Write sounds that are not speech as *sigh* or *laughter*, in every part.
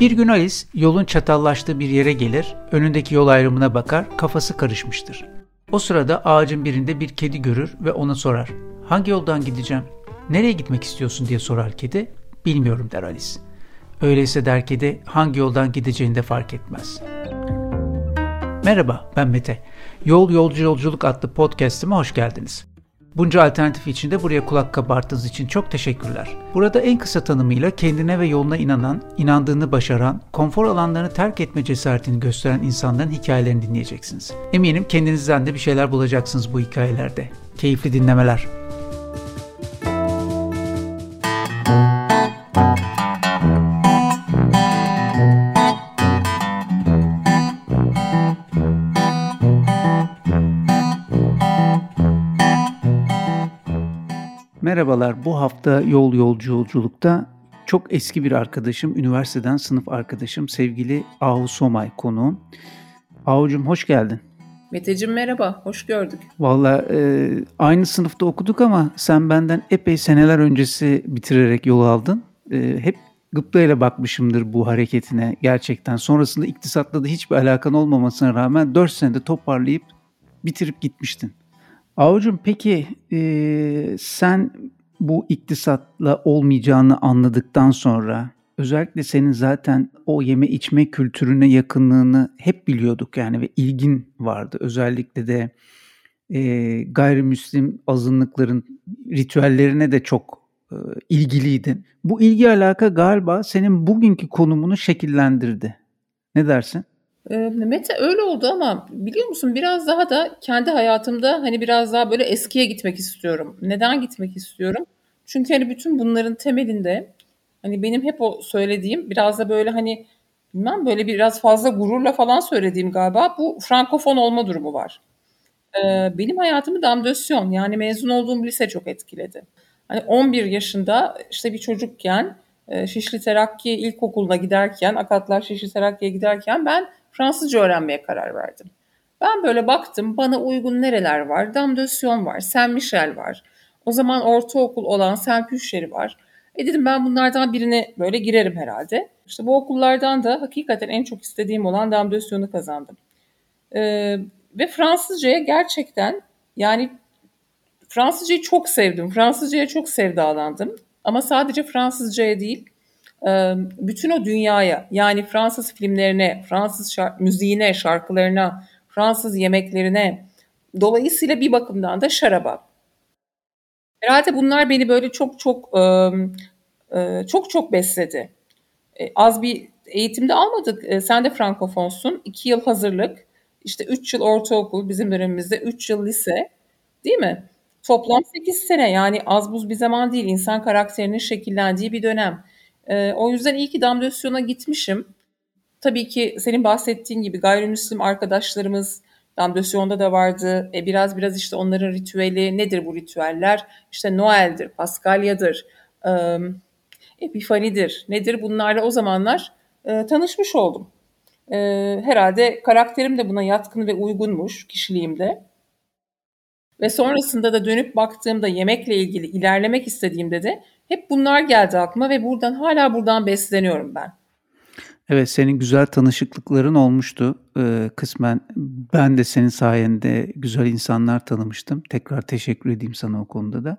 Bir gün Alice yolun çatallaştığı bir yere gelir, önündeki yol ayrımına bakar, kafası karışmıştır. O sırada ağacın birinde bir kedi görür ve ona sorar. Hangi yoldan gideceğim? Nereye gitmek istiyorsun diye sorar kedi. Bilmiyorum der Alice. Öyleyse der kedi hangi yoldan gideceğini de fark etmez. Merhaba ben Mete. Yol Yolcu Yolculuk adlı podcast'ime hoş geldiniz. Bunca alternatif içinde buraya kulak kabarttığınız için çok teşekkürler. Burada en kısa tanımıyla kendine ve yoluna inanan, inandığını başaran, konfor alanlarını terk etme cesaretini gösteren insanların hikayelerini dinleyeceksiniz. Eminim kendinizden de bir şeyler bulacaksınız bu hikayelerde. Keyifli dinlemeler. Merhabalar. Bu hafta Yol Yolcu Yolculuk'ta çok eski bir arkadaşım, üniversiteden sınıf arkadaşım sevgili Ahu Somay konuğum. Ahu'cum hoş geldin. Meteciğim merhaba, hoş gördük. Valla e, aynı sınıfta okuduk ama sen benden epey seneler öncesi bitirerek yol aldın. E, hep gıptayla bakmışımdır bu hareketine gerçekten. Sonrasında iktisatla da hiçbir alakan olmamasına rağmen 4 senede toparlayıp bitirip gitmiştin. Avucum peki e, sen bu iktisatla olmayacağını anladıktan sonra özellikle senin zaten o yeme içme kültürüne yakınlığını hep biliyorduk yani ve ilgin vardı. Özellikle de e, gayrimüslim azınlıkların ritüellerine de çok e, ilgiliydin. Bu ilgi alaka galiba senin bugünkü konumunu şekillendirdi. Ne dersin? Ee, Mete öyle oldu ama biliyor musun biraz daha da kendi hayatımda hani biraz daha böyle eskiye gitmek istiyorum. Neden gitmek istiyorum? Çünkü hani bütün bunların temelinde hani benim hep o söylediğim biraz da böyle hani bilmem böyle biraz fazla gururla falan söylediğim galiba bu frankofon olma durumu var. Ee, benim hayatımı damdösyon yani mezun olduğum lise çok etkiledi. Hani 11 yaşında işte bir çocukken e, Şişli Terakki İlkokulu'na giderken, Akatlar Şişli Terakki'ye giderken ben Fransızca öğrenmeye karar verdim. Ben böyle baktım bana uygun nereler var? Sion var, Saint Michel var. O zaman ortaokul olan Saint Pücheri var. E dedim ben bunlardan birine böyle girerim herhalde. İşte bu okullardan da hakikaten en çok istediğim olan Sion'u kazandım. Ee, ve Fransızcaya gerçekten yani Fransızcayı çok sevdim. Fransızcaya çok sevdalandım. Ama sadece Fransızcaya değil, bütün o dünyaya yani Fransız filmlerine, Fransız şark, müziğine, şarkılarına, Fransız yemeklerine dolayısıyla bir bakımdan da şaraba. Herhalde bunlar beni böyle çok çok çok çok besledi. Az bir eğitimde almadık. Sen de frankofonsun. İki yıl hazırlık, işte üç yıl ortaokul, bizim dönemimizde üç yıl lise. Değil mi? Toplam sekiz sene yani az buz bir zaman değil. İnsan karakterinin şekillendiği bir dönem. E, o yüzden iyi ki damlasyona gitmişim. Tabii ki senin bahsettiğin gibi gayrimüslim arkadaşlarımız damlasyonda da vardı. E, biraz biraz işte onların ritüeli nedir bu ritüeller? İşte Noel'dir, Paskalya'dır, e, Epifani'dir. Nedir? Bunlarla o zamanlar e, tanışmış oldum. E, herhalde karakterim de buna yatkın ve uygunmuş kişiliğimde. Ve sonrasında da dönüp baktığımda yemekle ilgili ilerlemek istediğimde de hep bunlar geldi aklıma ve buradan hala buradan besleniyorum ben. Evet senin güzel tanışıklıkların olmuştu ee, kısmen. Ben de senin sayende güzel insanlar tanımıştım. Tekrar teşekkür edeyim sana o konuda da.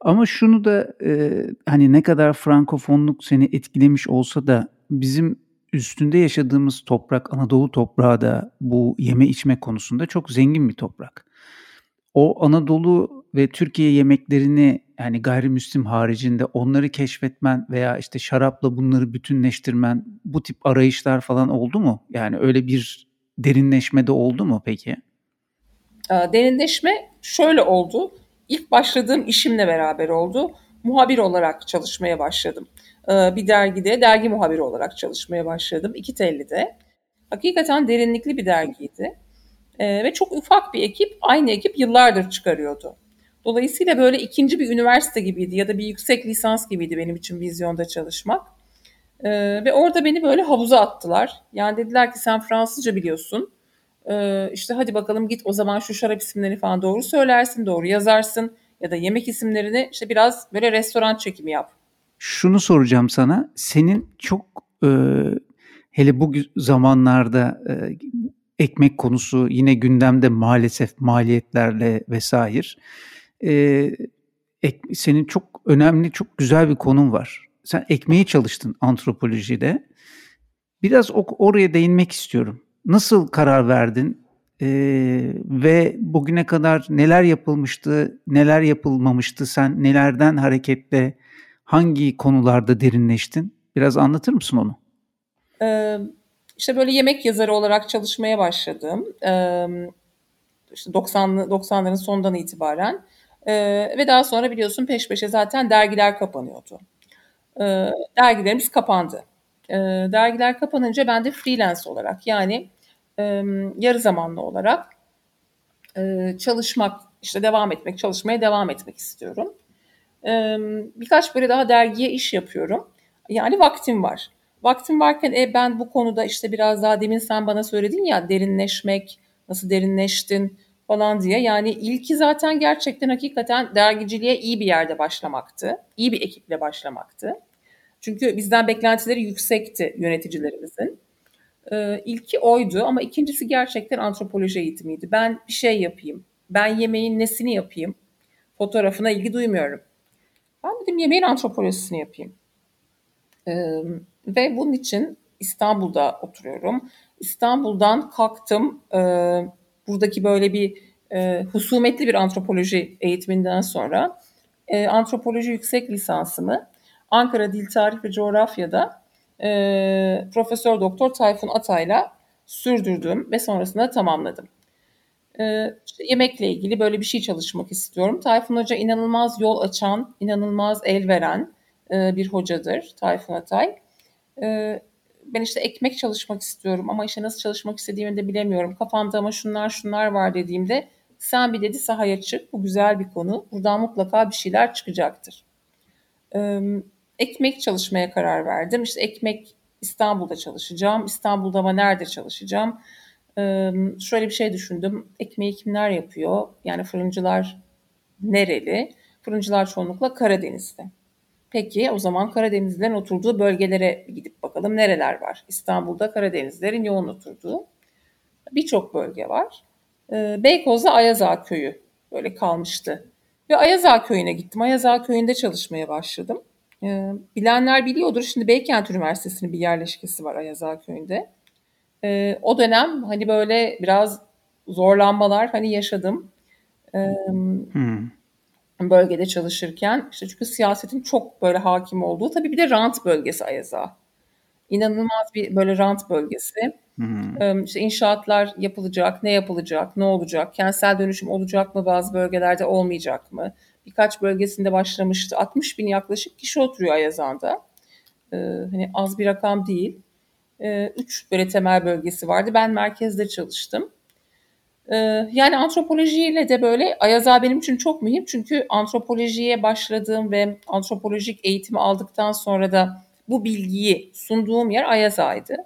Ama şunu da e, hani ne kadar frankofonluk seni etkilemiş olsa da bizim üstünde yaşadığımız toprak Anadolu toprağı da bu yeme içme konusunda çok zengin bir toprak. O Anadolu ve Türkiye yemeklerini yani gayrimüslim haricinde onları keşfetmen veya işte şarapla bunları bütünleştirmen bu tip arayışlar falan oldu mu? Yani öyle bir derinleşme de oldu mu peki? Derinleşme şöyle oldu. İlk başladığım işimle beraber oldu. Muhabir olarak çalışmaya başladım. Bir dergide dergi muhabiri olarak çalışmaya başladım. İki telli Hakikaten derinlikli bir dergiydi. Ve çok ufak bir ekip, aynı ekip yıllardır çıkarıyordu. Dolayısıyla böyle ikinci bir üniversite gibiydi ya da bir yüksek lisans gibiydi benim için vizyonda çalışmak. Ee, ve orada beni böyle havuza attılar. Yani dediler ki sen Fransızca biliyorsun. Ee, işte hadi bakalım git o zaman şu şarap isimlerini falan doğru söylersin, doğru yazarsın. Ya da yemek isimlerini işte biraz böyle restoran çekimi yap. Şunu soracağım sana. Senin çok e, hele bu zamanlarda e, ekmek konusu yine gündemde maalesef maliyetlerle vesaire. E, senin çok önemli, çok güzel bir konun var. Sen ekmeği çalıştın antropolojide. Biraz o, oraya değinmek istiyorum. Nasıl karar verdin? Ee, ve bugüne kadar neler yapılmıştı, neler yapılmamıştı? Sen nelerden hareketle hangi konularda derinleştin? Biraz anlatır mısın onu? Ee, işte böyle yemek yazarı olarak çalışmaya başladım. Ee, işte 90'lı 90'ların sonundan itibaren. Ee, ve daha sonra biliyorsun peş peşe zaten dergiler kapanıyordu. Ee, dergilerimiz kapandı. Ee, dergiler kapanınca ben de freelance olarak yani e, yarı zamanlı olarak e, çalışmak, işte devam etmek, çalışmaya devam etmek istiyorum. E, birkaç böyle daha dergiye iş yapıyorum. Yani vaktim var. Vaktim varken e, ben bu konuda işte biraz daha demin sen bana söyledin ya derinleşmek, nasıl derinleştin falan diye. Yani ilki zaten gerçekten hakikaten dergiciliğe iyi bir yerde başlamaktı. İyi bir ekiple başlamaktı. Çünkü bizden beklentileri yüksekti yöneticilerimizin. Ee, ilki oydu ama ikincisi gerçekten antropoloji eğitimiydi. Ben bir şey yapayım. Ben yemeğin nesini yapayım? Fotoğrafına ilgi duymuyorum. Ben dedim yemeğin antropolojisini yapayım. Ee, ve bunun için İstanbul'da oturuyorum. İstanbul'dan kalktım. E, buradaki böyle bir e, husumetli bir antropoloji eğitiminden sonra e, antropoloji yüksek lisansımı Ankara Dil Tarih ve Coğrafya'da e, Profesör Doktor Tayfun Atay'la sürdürdüm ve sonrasında tamamladım. E, işte yemekle ilgili böyle bir şey çalışmak istiyorum. Tayfun Hoca inanılmaz yol açan, inanılmaz el veren e, bir hocadır Tayfun Atay. E, ben işte ekmek çalışmak istiyorum ama işte nasıl çalışmak istediğimi de bilemiyorum. Kafamda ama şunlar şunlar var dediğimde sen bir dedi sahaya çık. Bu güzel bir konu. Buradan mutlaka bir şeyler çıkacaktır. Ee, ekmek çalışmaya karar verdim. İşte ekmek İstanbul'da çalışacağım. İstanbul'da ama nerede çalışacağım? Ee, şöyle bir şey düşündüm. Ekmeği kimler yapıyor? Yani fırıncılar nereli? Fırıncılar çoğunlukla Karadeniz'de. Peki o zaman Karadenizlilerin oturduğu bölgelere gidip bakalım nereler var? İstanbul'da Karadenizlerin yoğun oturduğu birçok bölge var. Ee, Beykoz'da Ayaza köyü böyle kalmıştı. Ve Ayaza köyüne gittim. Ayaza köyünde çalışmaya başladım. Ee, bilenler biliyordur. Şimdi Beykent Üniversitesi'nin bir yerleşkesi var Ayaza köyünde. Ee, o dönem hani böyle biraz zorlanmalar hani yaşadım. hmm bölgede çalışırken işte çünkü siyasetin çok böyle hakim olduğu tabii bir de rant bölgesi Ayaza. İnanılmaz bir böyle rant bölgesi. Hmm. İşte inşaatlar yapılacak, ne yapılacak, ne olacak, kentsel dönüşüm olacak mı bazı bölgelerde olmayacak mı? Birkaç bölgesinde başlamıştı. 60 bin yaklaşık kişi oturuyor Ayazan'da. Ee, hani az bir rakam değil. Ee, üç böyle temel bölgesi vardı. Ben merkezde çalıştım. Ee, yani antropolojiyle de böyle Ayaza benim için çok mühim. Çünkü antropolojiye başladığım ve antropolojik eğitimi aldıktan sonra da bu bilgiyi sunduğum yer Ayaza'ydı.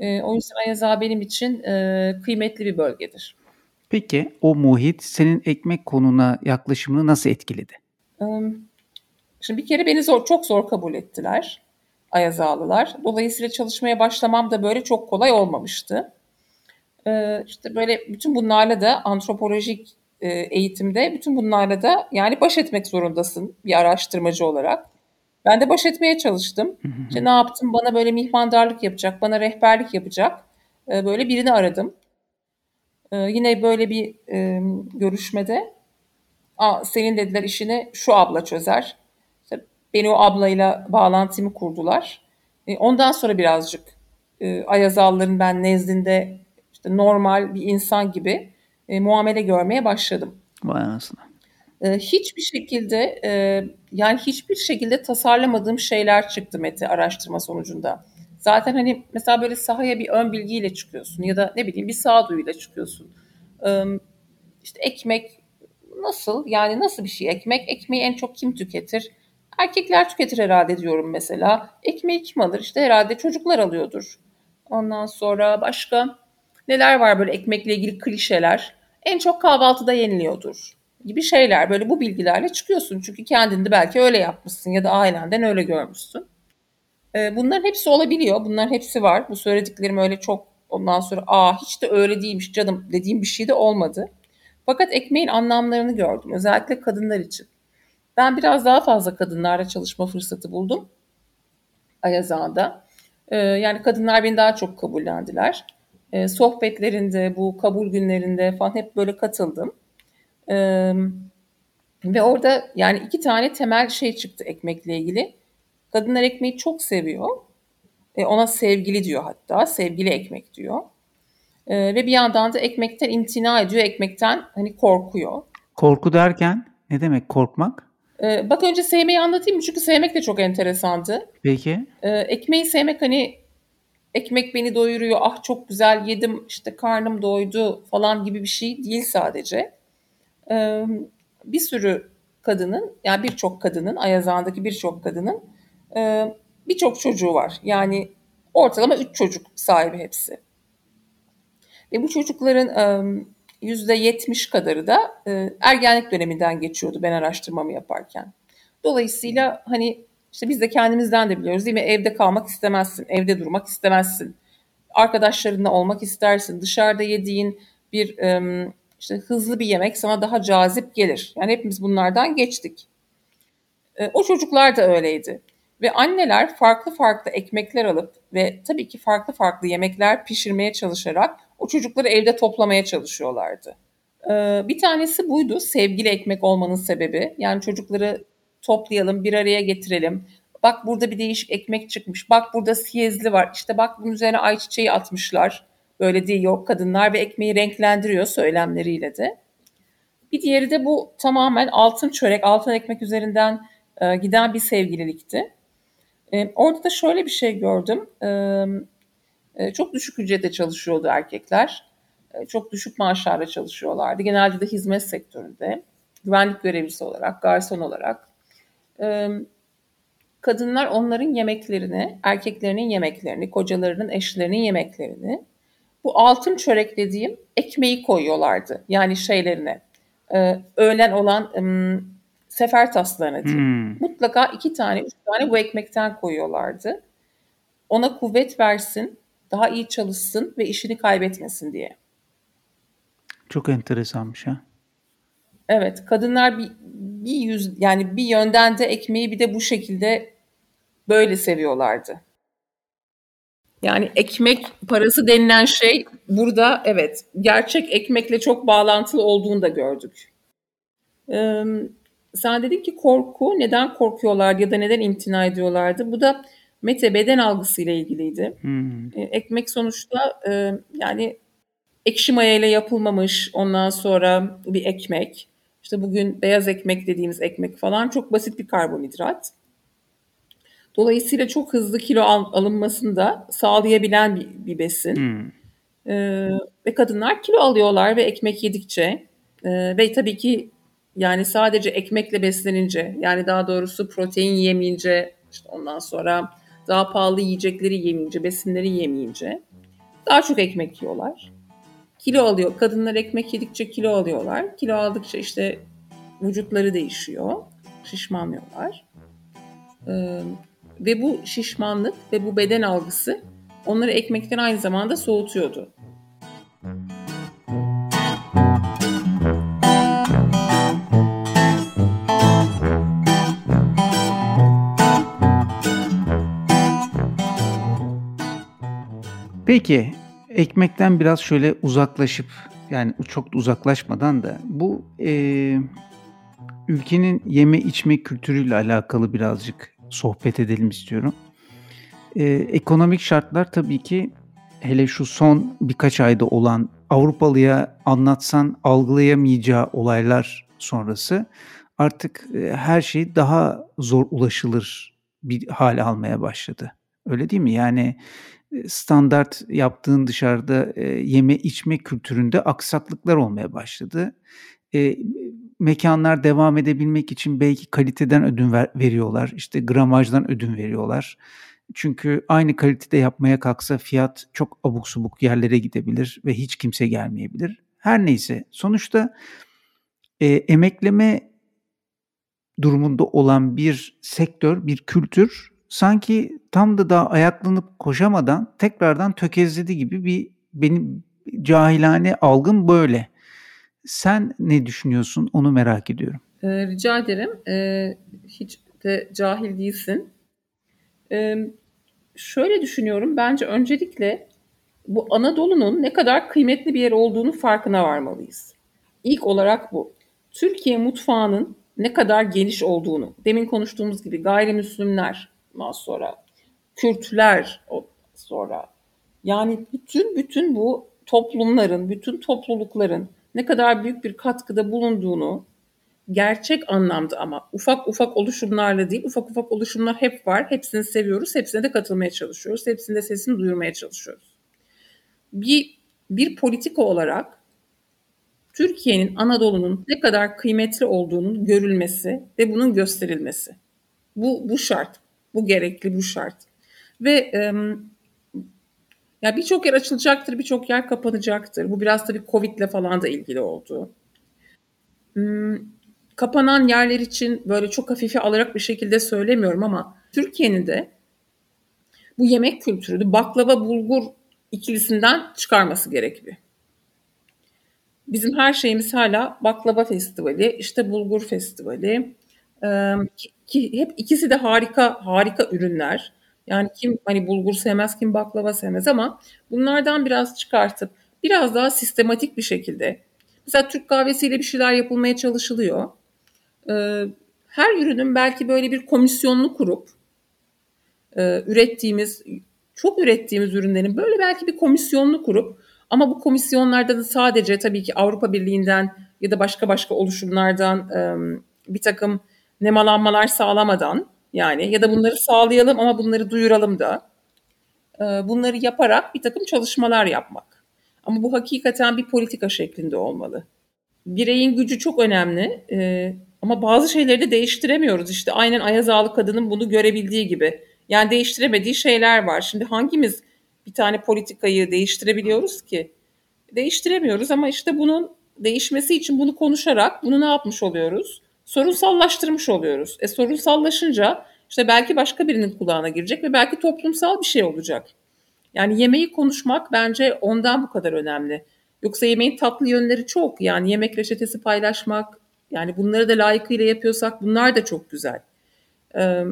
Ee, o yüzden Ayaza benim için e, kıymetli bir bölgedir. Peki o muhit senin ekmek konuna yaklaşımını nasıl etkiledi? Şimdi bir kere beni zor, çok zor kabul ettiler Ayazalılar. Dolayısıyla çalışmaya başlamam da böyle çok kolay olmamıştı. Ee, işte böyle bütün bunlarla da antropolojik e, eğitimde bütün bunlarla da yani baş etmek zorundasın bir araştırmacı olarak. Ben de baş etmeye çalıştım. İşte ne yaptım? Bana böyle mihmandarlık yapacak, bana rehberlik yapacak e, böyle birini aradım. E, yine böyle bir görüşmede Aa, senin dediler işini şu abla çözer. İşte beni o ablayla bağlantımı kurdular. Ondan sonra birazcık Ayazalların ben nezdinde işte normal bir insan gibi e, muamele görmeye başladım. Vay anasını. E, hiçbir şekilde e, yani hiçbir şekilde tasarlamadığım şeyler çıktı Mete araştırma sonucunda. Zaten hani mesela böyle sahaya bir ön bilgiyle çıkıyorsun ya da ne bileyim bir sağduyuyla çıkıyorsun. E, işte ekmek nasıl yani nasıl bir şey ekmek? Ekmeği en çok kim tüketir? Erkekler tüketir herhalde diyorum mesela. Ekmeği kim alır? İşte herhalde çocuklar alıyordur. Ondan sonra başka Neler var böyle ekmekle ilgili klişeler? En çok kahvaltıda yeniliyordur gibi şeyler. Böyle bu bilgilerle çıkıyorsun. Çünkü kendinde belki öyle yapmışsın ya da ailenden öyle görmüşsün. E, bunların hepsi olabiliyor. Bunların hepsi var. Bu söylediklerim öyle çok ondan sonra aa hiç de öyle değilmiş canım dediğim bir şey de olmadı. Fakat ekmeğin anlamlarını gördüm. Özellikle kadınlar için. Ben biraz daha fazla kadınlarla çalışma fırsatı buldum. Ayaz Ağa'da. Ee, yani kadınlar beni daha çok kabullendiler. Ee, sohbetlerinde, bu kabul günlerinde falan hep böyle katıldım. Ee, ve orada yani iki tane temel şey çıktı ekmekle ilgili. Kadınlar ekmeği çok seviyor. E, ona sevgili diyor hatta. Sevgili ekmek diyor. E, ve bir yandan da ekmekten imtina ediyor. Ekmekten hani korkuyor. Korku derken ne demek korkmak? E, bak önce sevmeyi anlatayım çünkü sevmek de çok enteresandı. Peki. E, ekmeği sevmek hani ekmek beni doyuruyor, ah çok güzel yedim, işte karnım doydu falan gibi bir şey değil sadece. E, bir sürü kadının, yani birçok kadının, Ayazağ'daki birçok kadının e, birçok çocuğu var. Yani ortalama üç çocuk sahibi hepsi. Ve bu çocukların yüzde yetmiş kadarı da ergenlik döneminden geçiyordu ben araştırmamı yaparken. Dolayısıyla hani işte biz de kendimizden de biliyoruz değil mi? Evde kalmak istemezsin, evde durmak istemezsin. Arkadaşlarınla olmak istersin. Dışarıda yediğin bir işte hızlı bir yemek sana daha cazip gelir. Yani hepimiz bunlardan geçtik. O çocuklar da öyleydi. Ve anneler farklı farklı ekmekler alıp ve tabii ki farklı farklı yemekler pişirmeye çalışarak o çocukları evde toplamaya çalışıyorlardı. Bir tanesi buydu sevgili ekmek olmanın sebebi. Yani çocukları toplayalım, bir araya getirelim. Bak burada bir değişik ekmek çıkmış. Bak burada siyezli var. İşte bak bunun üzerine ayçiçeği atmışlar. Böyle değil yok kadınlar ve ekmeği renklendiriyor söylemleriyle de. Bir diğeri de bu tamamen altın çörek, altın ekmek üzerinden e, giden bir sevgililikti. E, orada da şöyle bir şey gördüm. E, e, çok düşük ücrete çalışıyordu erkekler. E, çok düşük maaşlarla çalışıyorlardı. Genelde de hizmet sektöründe. Güvenlik görevlisi olarak, garson olarak. E, kadınlar onların yemeklerini, erkeklerinin yemeklerini, kocalarının, eşlerinin yemeklerini bu altın çörek dediğim ekmeği koyuyorlardı. Yani şeylerine. E, öğlen olan sefer taslarına diyeyim. Hmm. Mutlaka iki tane, üç tane bu ekmekten koyuyorlardı. Ona kuvvet versin, daha iyi çalışsın ve işini kaybetmesin diye. Çok enteresanmış ha. Evet, kadınlar bir, bir yüz yani bir yönden de ekmeği bir de bu şekilde böyle seviyorlardı. Yani ekmek parası denilen şey burada evet gerçek ekmekle çok bağlantılı olduğunu da gördük. Ee, sen dedin ki korku neden korkuyorlar ya da neden imtina ediyorlardı? Bu da Mete beden algısıyla ilgiliydi. Hmm. Ekmek sonuçta e, yani ekşi mayayla yapılmamış ondan sonra bir ekmek. İşte bugün beyaz ekmek dediğimiz ekmek falan çok basit bir karbonhidrat. Dolayısıyla çok hızlı kilo al, alınmasını da sağlayabilen bir, bir besin. Hmm. Ee, ve kadınlar kilo alıyorlar ve ekmek yedikçe e, ve tabii ki yani sadece ekmekle beslenince yani daha doğrusu protein yemeyince işte ondan sonra daha pahalı yiyecekleri yemeyince, besinleri yemeyince daha çok ekmek yiyorlar. Kilo alıyor. Kadınlar ekmek yedikçe kilo alıyorlar. Kilo aldıkça işte vücutları değişiyor. Şişmanlıyorlar. Ee, ve bu şişmanlık ve bu beden algısı onları ekmekten aynı zamanda soğutuyordu. Peki ekmekten biraz şöyle uzaklaşıp yani çok uzaklaşmadan da bu e, ülkenin yeme içme kültürüyle alakalı birazcık sohbet edelim istiyorum. E, ekonomik şartlar tabii ki hele şu son birkaç ayda olan Avrupalıya anlatsan algılayamayacağı olaylar sonrası artık e, her şey daha zor ulaşılır bir hale almaya başladı. Öyle değil mi? Yani standart yaptığın dışarıda yeme içme kültüründe aksaklıklar olmaya başladı. Mekanlar devam edebilmek için belki kaliteden ödün ver, veriyorlar. İşte gramajdan ödün veriyorlar. Çünkü aynı kalitede yapmaya kalksa fiyat çok abuk subuk yerlere gidebilir ve hiç kimse gelmeyebilir. Her neyse sonuçta e, emekleme durumunda olan bir sektör, bir kültür sanki tam da daha ayaklanıp koşamadan tekrardan tökezledi gibi bir benim cahilane algım böyle. Sen ne düşünüyorsun? Onu merak ediyorum. Eee, rica ederim. Eee, hiç de cahil değilsin. Emm, şöyle düşünüyorum, bence öncelikle bu Anadolu'nun ne kadar kıymetli bir yer olduğunu farkına varmalıyız. İlk olarak bu. Türkiye mutfağının ne kadar geniş olduğunu, demin konuştuğumuz gibi gayrimüslimler, ondan sonra Kürtler, sonra yani bütün bütün bu toplumların, bütün toplulukların ne kadar büyük bir katkıda bulunduğunu gerçek anlamda ama ufak ufak oluşumlarla değil, ufak ufak oluşumlar hep var. Hepsini seviyoruz, hepsine de katılmaya çalışıyoruz. Hepsinde sesini duyurmaya çalışıyoruz. Bir, bir politika olarak Türkiye'nin, Anadolu'nun ne kadar kıymetli olduğunun görülmesi ve bunun gösterilmesi. Bu, bu şart. Bu gerekli, bu şart. Ve e, ya birçok yer açılacaktır, birçok yer kapanacaktır. Bu biraz tabii Covid'le falan da ilgili oldu. Hmm, kapanan yerler için böyle çok hafife alarak bir şekilde söylemiyorum ama Türkiye'nin de bu yemek kültürünü baklava bulgur ikilisinden çıkarması gerekiyor. Bizim her şeyimiz hala baklava festivali, işte bulgur festivali. Ki, hep ikisi de harika harika ürünler. Yani kim hani bulgur sevmez, kim baklava sevmez ama bunlardan biraz çıkartıp biraz daha sistematik bir şekilde mesela Türk kahvesiyle bir şeyler yapılmaya çalışılıyor. Ee, her ürünün belki böyle bir komisyonlu kurup e, ürettiğimiz çok ürettiğimiz ürünlerin böyle belki bir komisyonlu kurup ama bu komisyonlarda da sadece tabii ki Avrupa Birliği'nden ya da başka başka oluşumlardan bir takım nemalanmalar sağlamadan yani ya da bunları sağlayalım ama bunları duyuralım da e, bunları yaparak bir takım çalışmalar yapmak. Ama bu hakikaten bir politika şeklinde olmalı. Bireyin gücü çok önemli e, ama bazı şeyleri de değiştiremiyoruz. İşte aynen Ayaz Ağlı kadının bunu görebildiği gibi. Yani değiştiremediği şeyler var. Şimdi hangimiz bir tane politikayı değiştirebiliyoruz ki? Değiştiremiyoruz ama işte bunun değişmesi için bunu konuşarak bunu ne yapmış oluyoruz? Sorunsallaştırmış oluyoruz. E sorunsallaşınca işte belki başka birinin kulağına girecek ve belki toplumsal bir şey olacak. Yani yemeği konuşmak bence ondan bu kadar önemli. Yoksa yemeğin tatlı yönleri çok. Yani yemek reçetesi paylaşmak, yani bunları da layıkıyla yapıyorsak bunlar da çok güzel. Ee,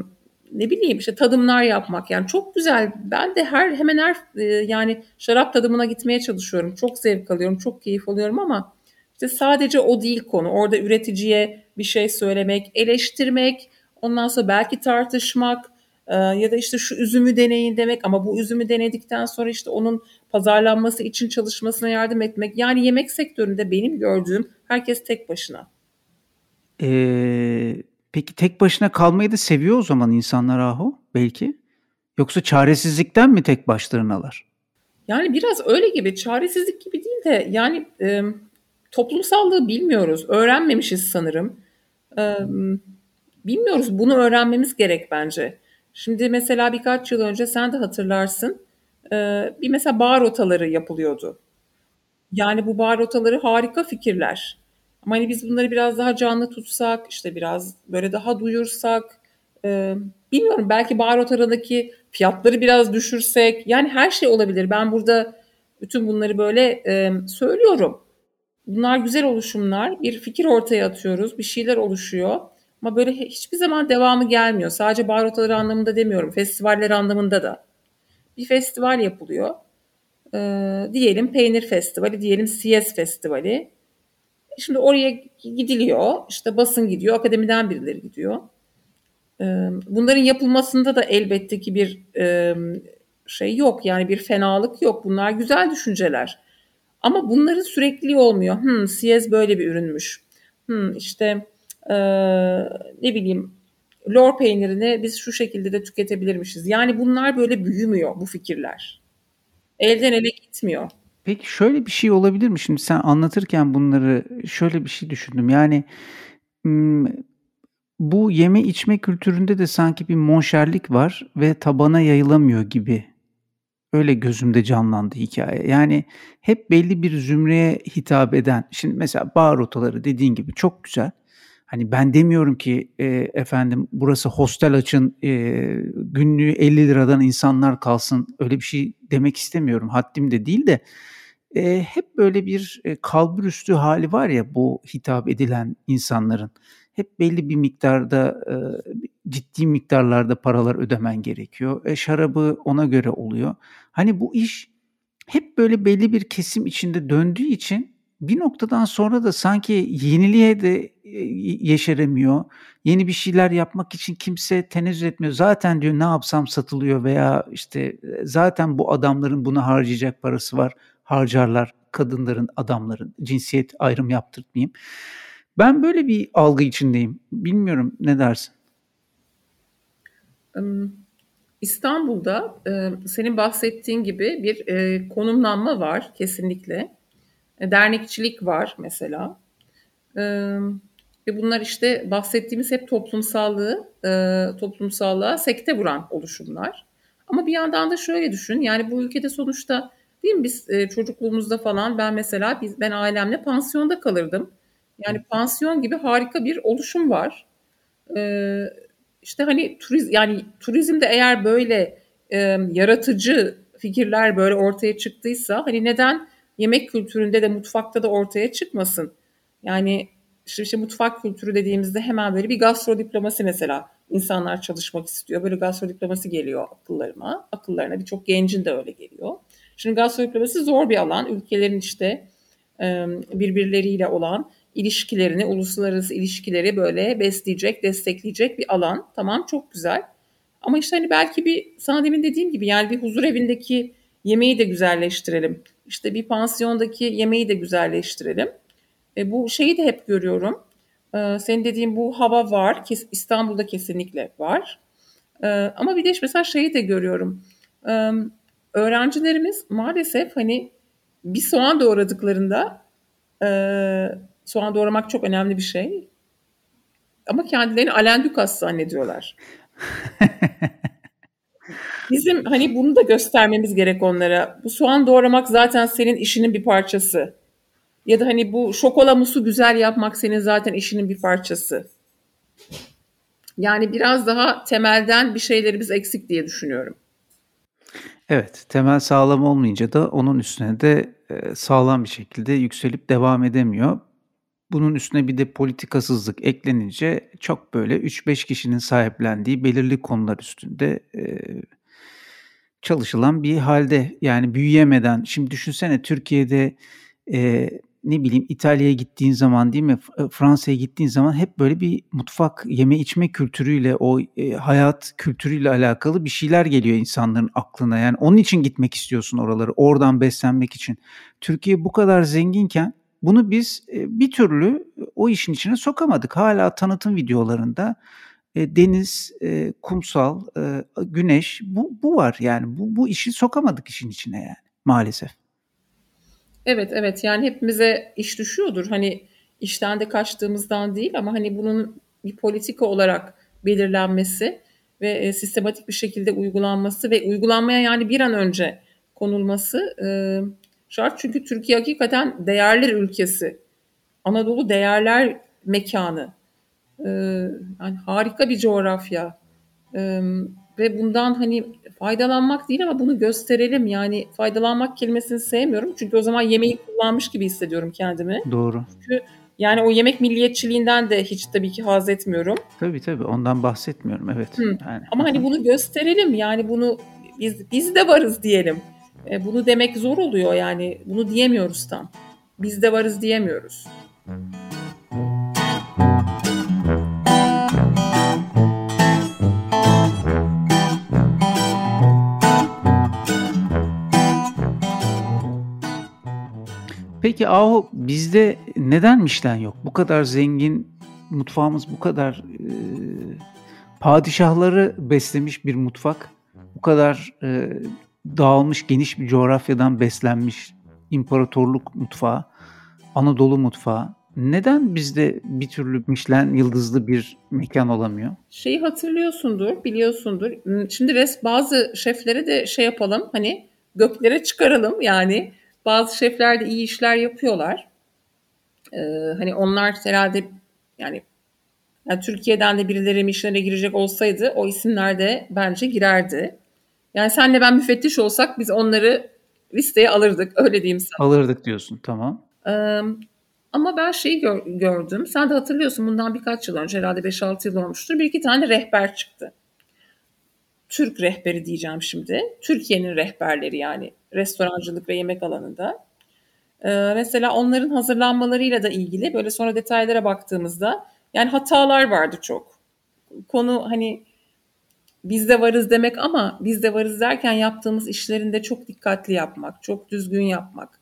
ne bileyim işte tadımlar yapmak yani çok güzel. Ben de her hemen her yani şarap tadımına gitmeye çalışıyorum. Çok zevk alıyorum, çok keyif alıyorum ama işte sadece o değil konu. Orada üreticiye bir şey söylemek, eleştirmek, ondan sonra belki tartışmak e, ya da işte şu üzümü deneyin demek ama bu üzümü denedikten sonra işte onun pazarlanması için çalışmasına yardım etmek. Yani yemek sektöründe benim gördüğüm herkes tek başına. Eee, peki tek başına kalmayı da seviyor o zaman insanlar Ahu belki? Yoksa çaresizlikten mi tek başlarınalar? Yani biraz öyle gibi, çaresizlik gibi değil de yani emm, toplumsallığı bilmiyoruz, öğrenmemişiz sanırım. Emm, bilmiyoruz, bunu öğrenmemiz gerek bence. Şimdi mesela birkaç yıl önce sen de hatırlarsın, eee, bir mesela bar rotaları yapılıyordu. Yani bu bar rotaları harika fikirler. Ama hani biz bunları biraz daha canlı tutsak, işte biraz böyle daha duyursak, e, bilmiyorum belki baharat aradaki fiyatları biraz düşürsek, yani her şey olabilir. Ben burada bütün bunları böyle e, söylüyorum. Bunlar güzel oluşumlar, bir fikir ortaya atıyoruz, bir şeyler oluşuyor. Ama böyle hiçbir zaman devamı gelmiyor. Sadece baharatları anlamında demiyorum, festivaller anlamında da. Bir festival yapılıyor. E, diyelim Peynir Festivali, diyelim CS Festivali. Şimdi oraya gidiliyor, işte basın gidiyor, akademiden birileri gidiyor. Bunların yapılmasında da elbette ki bir şey yok, yani bir fenalık yok. Bunlar güzel düşünceler. Ama bunların sürekli olmuyor. Hmm, Siyez böyle bir ürünmüş. Hmm, işte ne bileyim lor peynirini biz şu şekilde de tüketebilirmişiz. Yani bunlar böyle büyümüyor bu fikirler. Elden ele gitmiyor. Peki şöyle bir şey olabilir mi? Şimdi sen anlatırken bunları şöyle bir şey düşündüm. Yani bu yeme içme kültüründe de sanki bir monşerlik var ve tabana yayılamıyor gibi. Öyle gözümde canlandı hikaye. Yani hep belli bir zümreye hitap eden. Şimdi mesela bar rotaları dediğin gibi çok güzel. Hani ben demiyorum ki e, efendim burası hostel açın e, günlüğü 50 liradan insanlar kalsın öyle bir şey demek istemiyorum haddim de değil de e, hep böyle bir e, kalburüstü hali var ya bu hitap edilen insanların hep belli bir miktarda e, ciddi miktarlarda paralar ödemen gerekiyor. E, şarabı ona göre oluyor. Hani bu iş hep böyle belli bir kesim içinde döndüğü için bir noktadan sonra da sanki yeniliğe de e, yeşeremiyor. Yeni bir şeyler yapmak için kimse tenezzül etmiyor. Zaten diyor ne yapsam satılıyor veya işte e, zaten bu adamların buna harcayacak parası var. Harcarlar kadınların, adamların cinsiyet ayrım yaptırtmayayım. Ben böyle bir algı içindeyim. Bilmiyorum ne dersin? İstanbul'da senin bahsettiğin gibi bir konumlanma var kesinlikle. E, dernekçilik var mesela. Ve bunlar işte bahsettiğimiz hep toplumsallığı, toplumsallığa sekte vuran oluşumlar. Ama bir yandan da şöyle düşün. Yani bu ülkede sonuçta değil mi biz çocukluğumuzda falan ben mesela biz ben ailemle pansiyonda kalırdım. Yani pansiyon gibi harika bir oluşum var. Ee, işte hani turiz yani turizmde eğer böyle e, yaratıcı fikirler böyle ortaya çıktıysa hani neden yemek kültüründe de mutfakta da ortaya çıkmasın? Yani işte, işte mutfak kültürü dediğimizde hemen böyle bir gastro diplomasi mesela insanlar çalışmak istiyor. Böyle gastro diplomasi geliyor akıllarıma. Akıllarına birçok gencin de öyle geliyor. Şimdi gastro diplomasi zor bir alan. Ülkelerin işte birbirleriyle olan ilişkilerini, uluslararası ilişkileri böyle besleyecek, destekleyecek bir alan. Tamam çok güzel. Ama işte hani belki bir sana demin dediğim gibi yani bir huzur evindeki yemeği de güzelleştirelim. İşte bir pansiyondaki yemeği de güzelleştirelim. E, bu şeyi de hep görüyorum. E, senin dediğin bu hava var. Kes, İstanbul'da kesinlikle var. E, ama bir de mesela şeyi de görüyorum. E, öğrencilerimiz maalesef hani bir soğan doğradıklarında e, soğan doğramak çok önemli bir şey. Ama kendilerini Alain Dukas zannediyorlar. *laughs* Bizim hani bunu da göstermemiz gerek onlara. Bu soğan doğramak zaten senin işinin bir parçası. Ya da hani bu şokola musu güzel yapmak senin zaten işinin bir parçası. Yani biraz daha temelden bir şeylerimiz eksik diye düşünüyorum. Evet, temel sağlam olmayınca da onun üstüne de sağlam bir şekilde yükselip devam edemiyor. Bunun üstüne bir de politikasızlık eklenince çok böyle 3-5 kişinin sahiplendiği belirli konular üstünde e, çalışılan bir halde. Yani büyüyemeden, şimdi düşünsene Türkiye'de e, ne bileyim İtalya'ya gittiğin zaman değil mi Fransa'ya gittiğin zaman hep böyle bir mutfak yeme içme kültürüyle o e, hayat kültürüyle alakalı bir şeyler geliyor insanların aklına. Yani onun için gitmek istiyorsun oraları oradan beslenmek için. Türkiye bu kadar zenginken bunu biz e, bir türlü o işin içine sokamadık. Hala tanıtım videolarında e, deniz, e, kumsal, güneş bu, bu var yani bu, bu işi sokamadık işin içine yani maalesef. Evet evet yani hepimize iş düşüyordur. Hani işten de kaçtığımızdan değil ama hani bunun bir politika olarak belirlenmesi ve sistematik bir şekilde uygulanması ve uygulanmaya yani bir an önce konulması şart. Çünkü Türkiye hakikaten değerler ülkesi. Anadolu değerler mekanı. Ee, yani harika bir coğrafya. Ee, ve bundan hani faydalanmak değil ama bunu gösterelim. Yani faydalanmak kelimesini sevmiyorum. Çünkü o zaman yemeği kullanmış gibi hissediyorum kendimi. Doğru. Çünkü yani o yemek milliyetçiliğinden de hiç tabii ki haz etmiyorum. Tabii tabii ondan bahsetmiyorum evet. Hı. Yani. Ama hani bunu gösterelim yani bunu biz biz de varız diyelim. E, bunu demek zor oluyor yani. Bunu diyemiyoruz tam. Biz de varız diyemiyoruz. Peki Ahu bizde neden Michelin yok? Bu kadar zengin mutfağımız bu kadar e, padişahları beslemiş bir mutfak. Bu kadar e, dağılmış geniş bir coğrafyadan beslenmiş imparatorluk mutfağı, Anadolu mutfağı neden bizde bir türlü Michelin yıldızlı bir mekan olamıyor? Şeyi hatırlıyorsundur, biliyorsundur. Şimdi res bazı şeflere de şey yapalım hani göklere çıkaralım yani. Bazı şefler de iyi işler yapıyorlar. Ee, hani onlar herhalde yani Yani Türkiye'den de birileri Michelin'e girecek olsaydı o isimler de bence girerdi. Yani senle ben müfettiş olsak biz onları listeye alırdık öyle diyeyim sana. Alırdık diyorsun tamam. Ee, ama ben şeyi gör, gördüm. Sen de hatırlıyorsun bundan birkaç yıl önce herhalde 5-6 yıl olmuştur. Bir iki tane rehber çıktı. Türk rehberi diyeceğim şimdi. Türkiye'nin rehberleri yani restorancılık ve yemek alanında. Ee, mesela onların hazırlanmalarıyla da ilgili böyle sonra detaylara baktığımızda yani hatalar vardı çok. Konu hani biz de varız demek ama biz de varız derken yaptığımız işlerinde çok dikkatli yapmak, çok düzgün yapmak.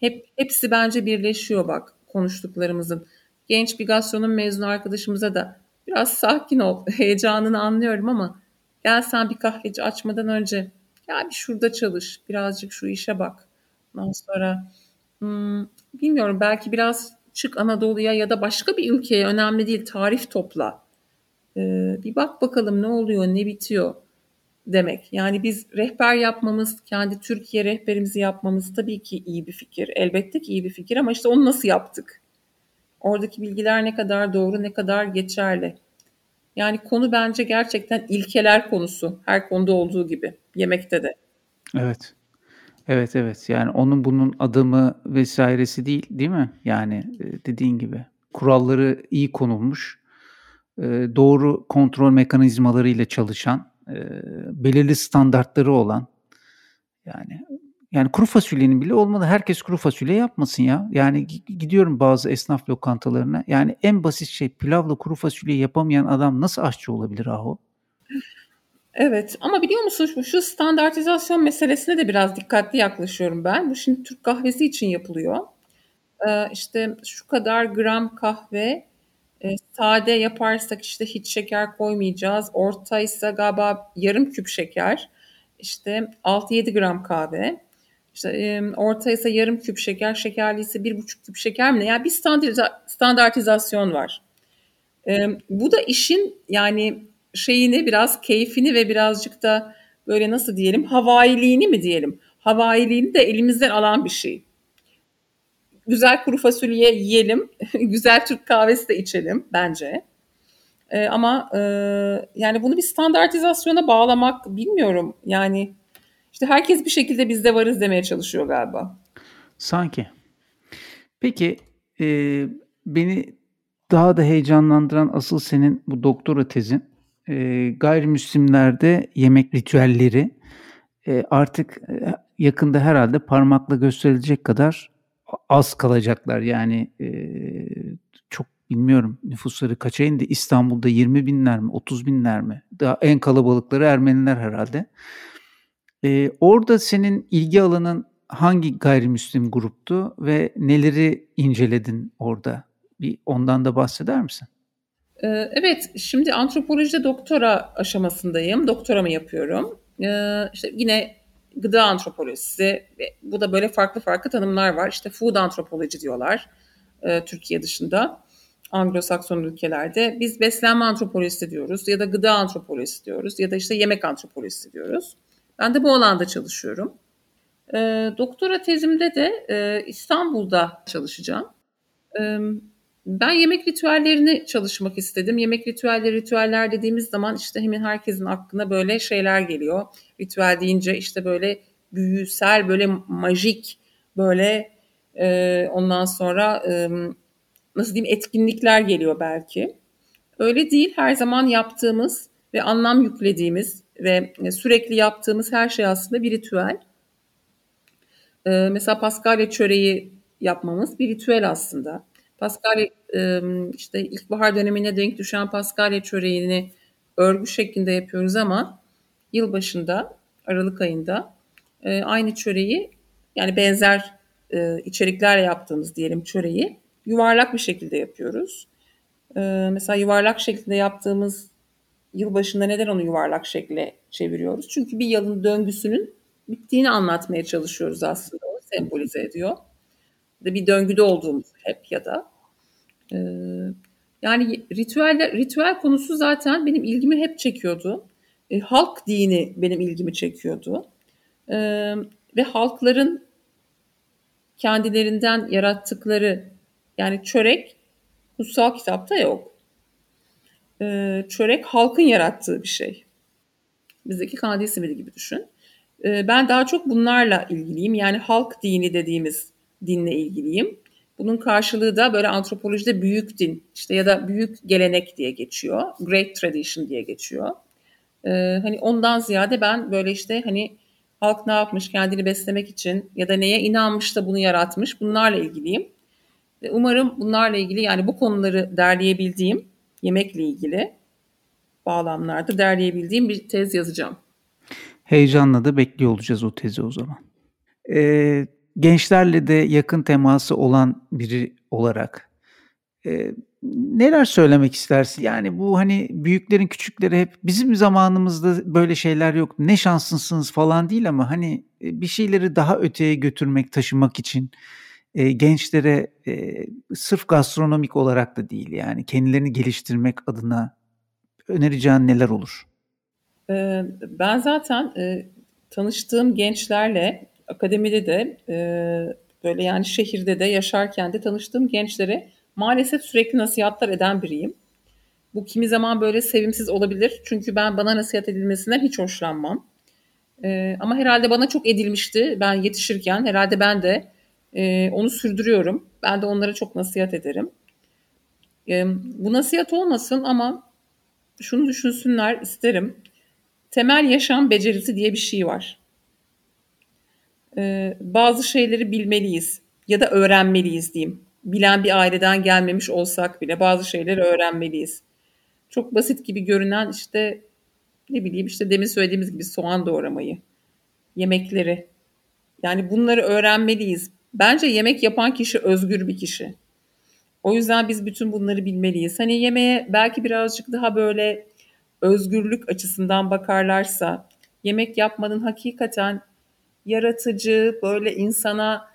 Hep hepsi bence birleşiyor bak konuştuklarımızın. Genç bir gastronom mezunu arkadaşımıza da biraz sakin ol, *laughs* heyecanını anlıyorum ama gel sen bir kahveci açmadan önce ya bir şurada çalış, birazcık şu işe bak. Ondan sonra hmm, bilmiyorum belki biraz çık Anadolu'ya ya da başka bir ülkeye önemli değil tarif topla. Ee, bir bak bakalım ne oluyor, ne bitiyor demek. Yani biz rehber yapmamız, kendi Türkiye rehberimizi yapmamız tabii ki iyi bir fikir. Elbette ki iyi bir fikir ama işte onu nasıl yaptık? Oradaki bilgiler ne kadar doğru, ne kadar geçerli? Yani konu bence gerçekten ilkeler konusu. Her konuda olduğu gibi. Yemekte de. Evet. Evet evet. Yani onun bunun adımı vesairesi değil, değil mi? Yani e, dediğin gibi kuralları iyi konulmuş, doğru kontrol mekanizmalarıyla çalışan, belirli standartları olan yani yani kuru fasulyenin bile olmalı. Herkes kuru fasulye yapmasın ya. Yani gidiyorum bazı esnaf lokantalarına. Yani en basit şey pilavla kuru fasulye yapamayan adam nasıl aşçı olabilir ahu? Evet ama biliyor musun şu standartizasyon meselesine de biraz dikkatli yaklaşıyorum ben. Bu şimdi Türk kahvesi için yapılıyor. Ee, işte şu kadar gram kahve e, sade yaparsak işte hiç şeker koymayacağız. Orta ise galiba yarım küp şeker. İşte 6-7 gram kahve. İşte e, orta ise yarım küp şeker, şekerli ise bir buçuk küp şeker mi ne? Yani bir standartizasyon var. E, bu da işin yani şeyini biraz keyfini ve birazcık da böyle nasıl diyelim havailiğini mi diyelim? Havailiğini de elimizden alan bir şey. Güzel kuru fasulye yiyelim, *laughs* güzel Türk kahvesi de içelim bence. Ee, ama e, yani bunu bir standartizasyona bağlamak bilmiyorum. Yani işte herkes bir şekilde bizde varız demeye çalışıyor galiba. Sanki. Peki e, beni daha da heyecanlandıran asıl senin bu doktora tezin e, gayrimüslimlerde yemek ritüelleri e, artık e, yakında herhalde parmakla gösterilecek kadar az kalacaklar. Yani e, çok bilmiyorum nüfusları kaça indi. İstanbul'da 20 binler mi 30 binler mi? Daha en kalabalıkları Ermeniler herhalde. E, orada senin ilgi alanın hangi gayrimüslim gruptu ve neleri inceledin orada? Bir ondan da bahseder misin? Evet, şimdi antropolojide doktora aşamasındayım. Doktoramı yapıyorum. İşte yine gıda antropolojisi, bu da böyle farklı farklı tanımlar var. İşte food antropoloji diyorlar e, Türkiye dışında. Anglo-Sakson ülkelerde. Biz beslenme antropolojisi diyoruz ya da gıda antropolojisi diyoruz ya da işte yemek antropolojisi diyoruz. Ben de bu alanda çalışıyorum. E, doktora tezimde de e, İstanbul'da çalışacağım. E, ben yemek ritüellerini çalışmak istedim. Yemek ritüelleri, ritüeller dediğimiz zaman işte hemen herkesin aklına böyle şeyler geliyor. Ritüel deyince işte böyle büyüsel, böyle majik, böyle e, ondan sonra e, nasıl diyeyim etkinlikler geliyor belki. Öyle değil. Her zaman yaptığımız ve anlam yüklediğimiz ve sürekli yaptığımız her şey aslında bir ritüel. E, mesela Paskalya çöreği yapmamız bir ritüel aslında. Paskalya işte ilkbahar dönemine denk düşen Paskalya çöreğini örgü şeklinde yapıyoruz ama yılbaşında Aralık ayında aynı çöreği yani benzer içeriklerle yaptığımız diyelim çöreği yuvarlak bir şekilde yapıyoruz. Mesela yuvarlak şeklinde yaptığımız yılbaşında neden onu yuvarlak şekle çeviriyoruz? Çünkü bir yılın döngüsünün bittiğini anlatmaya çalışıyoruz aslında. O sembolize ediyor bir döngüde olduğumuz hep ya da e, yani ritüeller ritüel konusu zaten benim ilgimi hep çekiyordu. E, halk dini benim ilgimi çekiyordu. E, ve halkların kendilerinden yarattıkları yani çörek kutsal kitapta yok. e, çörek halkın yarattığı bir şey. Bizdeki kandil simidi gibi düşün. E, ben daha çok bunlarla ilgiliyim. Yani halk dini dediğimiz dinle ilgiliyim. Bunun karşılığı da böyle antropolojide büyük din işte ya da büyük gelenek diye geçiyor. Great tradition diye geçiyor. Ee, hani ondan ziyade ben böyle işte hani halk ne yapmış kendini beslemek için ya da neye inanmış da bunu yaratmış bunlarla ilgiliyim. Umarım bunlarla ilgili yani bu konuları derleyebildiğim yemekle ilgili bağlamlarda derleyebildiğim bir tez yazacağım. Heyecanla da bekliyor olacağız o tezi o zaman. Ee, gençlerle de yakın teması olan biri olarak e, neler söylemek istersin? Yani bu hani büyüklerin küçükleri hep bizim zamanımızda böyle şeyler yok. Ne şanslısınız falan değil ama hani bir şeyleri daha öteye götürmek, taşımak için e, gençlere e, sırf gastronomik olarak da değil yani kendilerini geliştirmek adına önereceğin neler olur? Ben zaten tanıştığım gençlerle akademide de böyle yani şehirde de yaşarken de tanıştığım gençlere maalesef sürekli nasihatler eden biriyim. Bu kimi zaman böyle sevimsiz olabilir. Çünkü ben bana nasihat edilmesinden hiç hoşlanmam. Ee, ama herhalde bana çok edilmişti ben yetişirken. Herhalde ben de e, onu sürdürüyorum. Ben de onlara çok nasihat ederim. E, bu nasihat olmasın ama şunu düşünsünler isterim. Temel yaşam becerisi diye bir şey var. E, bazı şeyleri bilmeliyiz ya da öğrenmeliyiz diyeyim bilen bir aileden gelmemiş olsak bile bazı şeyleri öğrenmeliyiz. Çok basit gibi görünen işte ne bileyim işte demin söylediğimiz gibi soğan doğramayı, yemekleri. Yani bunları öğrenmeliyiz. Bence yemek yapan kişi özgür bir kişi. O yüzden biz bütün bunları bilmeliyiz. Hani yemeğe belki birazcık daha böyle özgürlük açısından bakarlarsa yemek yapmanın hakikaten yaratıcı, böyle insana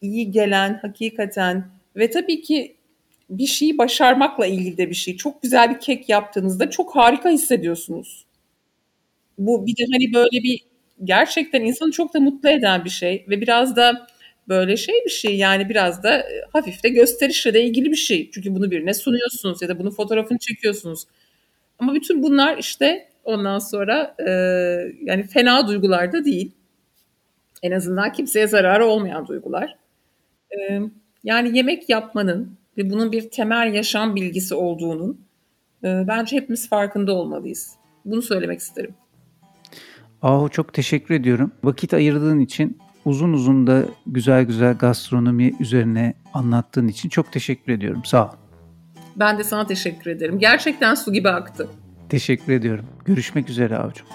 iyi gelen, hakikaten ve tabii ki bir şeyi başarmakla ilgili de bir şey. Çok güzel bir kek yaptığınızda çok harika hissediyorsunuz. Bu bir de hani böyle bir gerçekten insanı çok da mutlu eden bir şey ve biraz da böyle şey bir şey yani biraz da e, hafif de gösterişle de ilgili bir şey. Çünkü bunu birine sunuyorsunuz ya da bunun fotoğrafını çekiyorsunuz. Ama bütün bunlar işte ondan sonra e, yani fena duygular da değil. En azından kimseye zararı olmayan duygular. E, yani yemek yapmanın ve bunun bir temel yaşam bilgisi olduğunun e, bence hepimiz farkında olmalıyız. Bunu söylemek isterim. Ahu çok teşekkür ediyorum. Vakit ayırdığın için uzun uzun da güzel güzel gastronomi üzerine anlattığın için çok teşekkür ediyorum. Sağ ol. Ben de sana teşekkür ederim. Gerçekten su gibi aktı. Teşekkür ediyorum. Görüşmek üzere Avucum.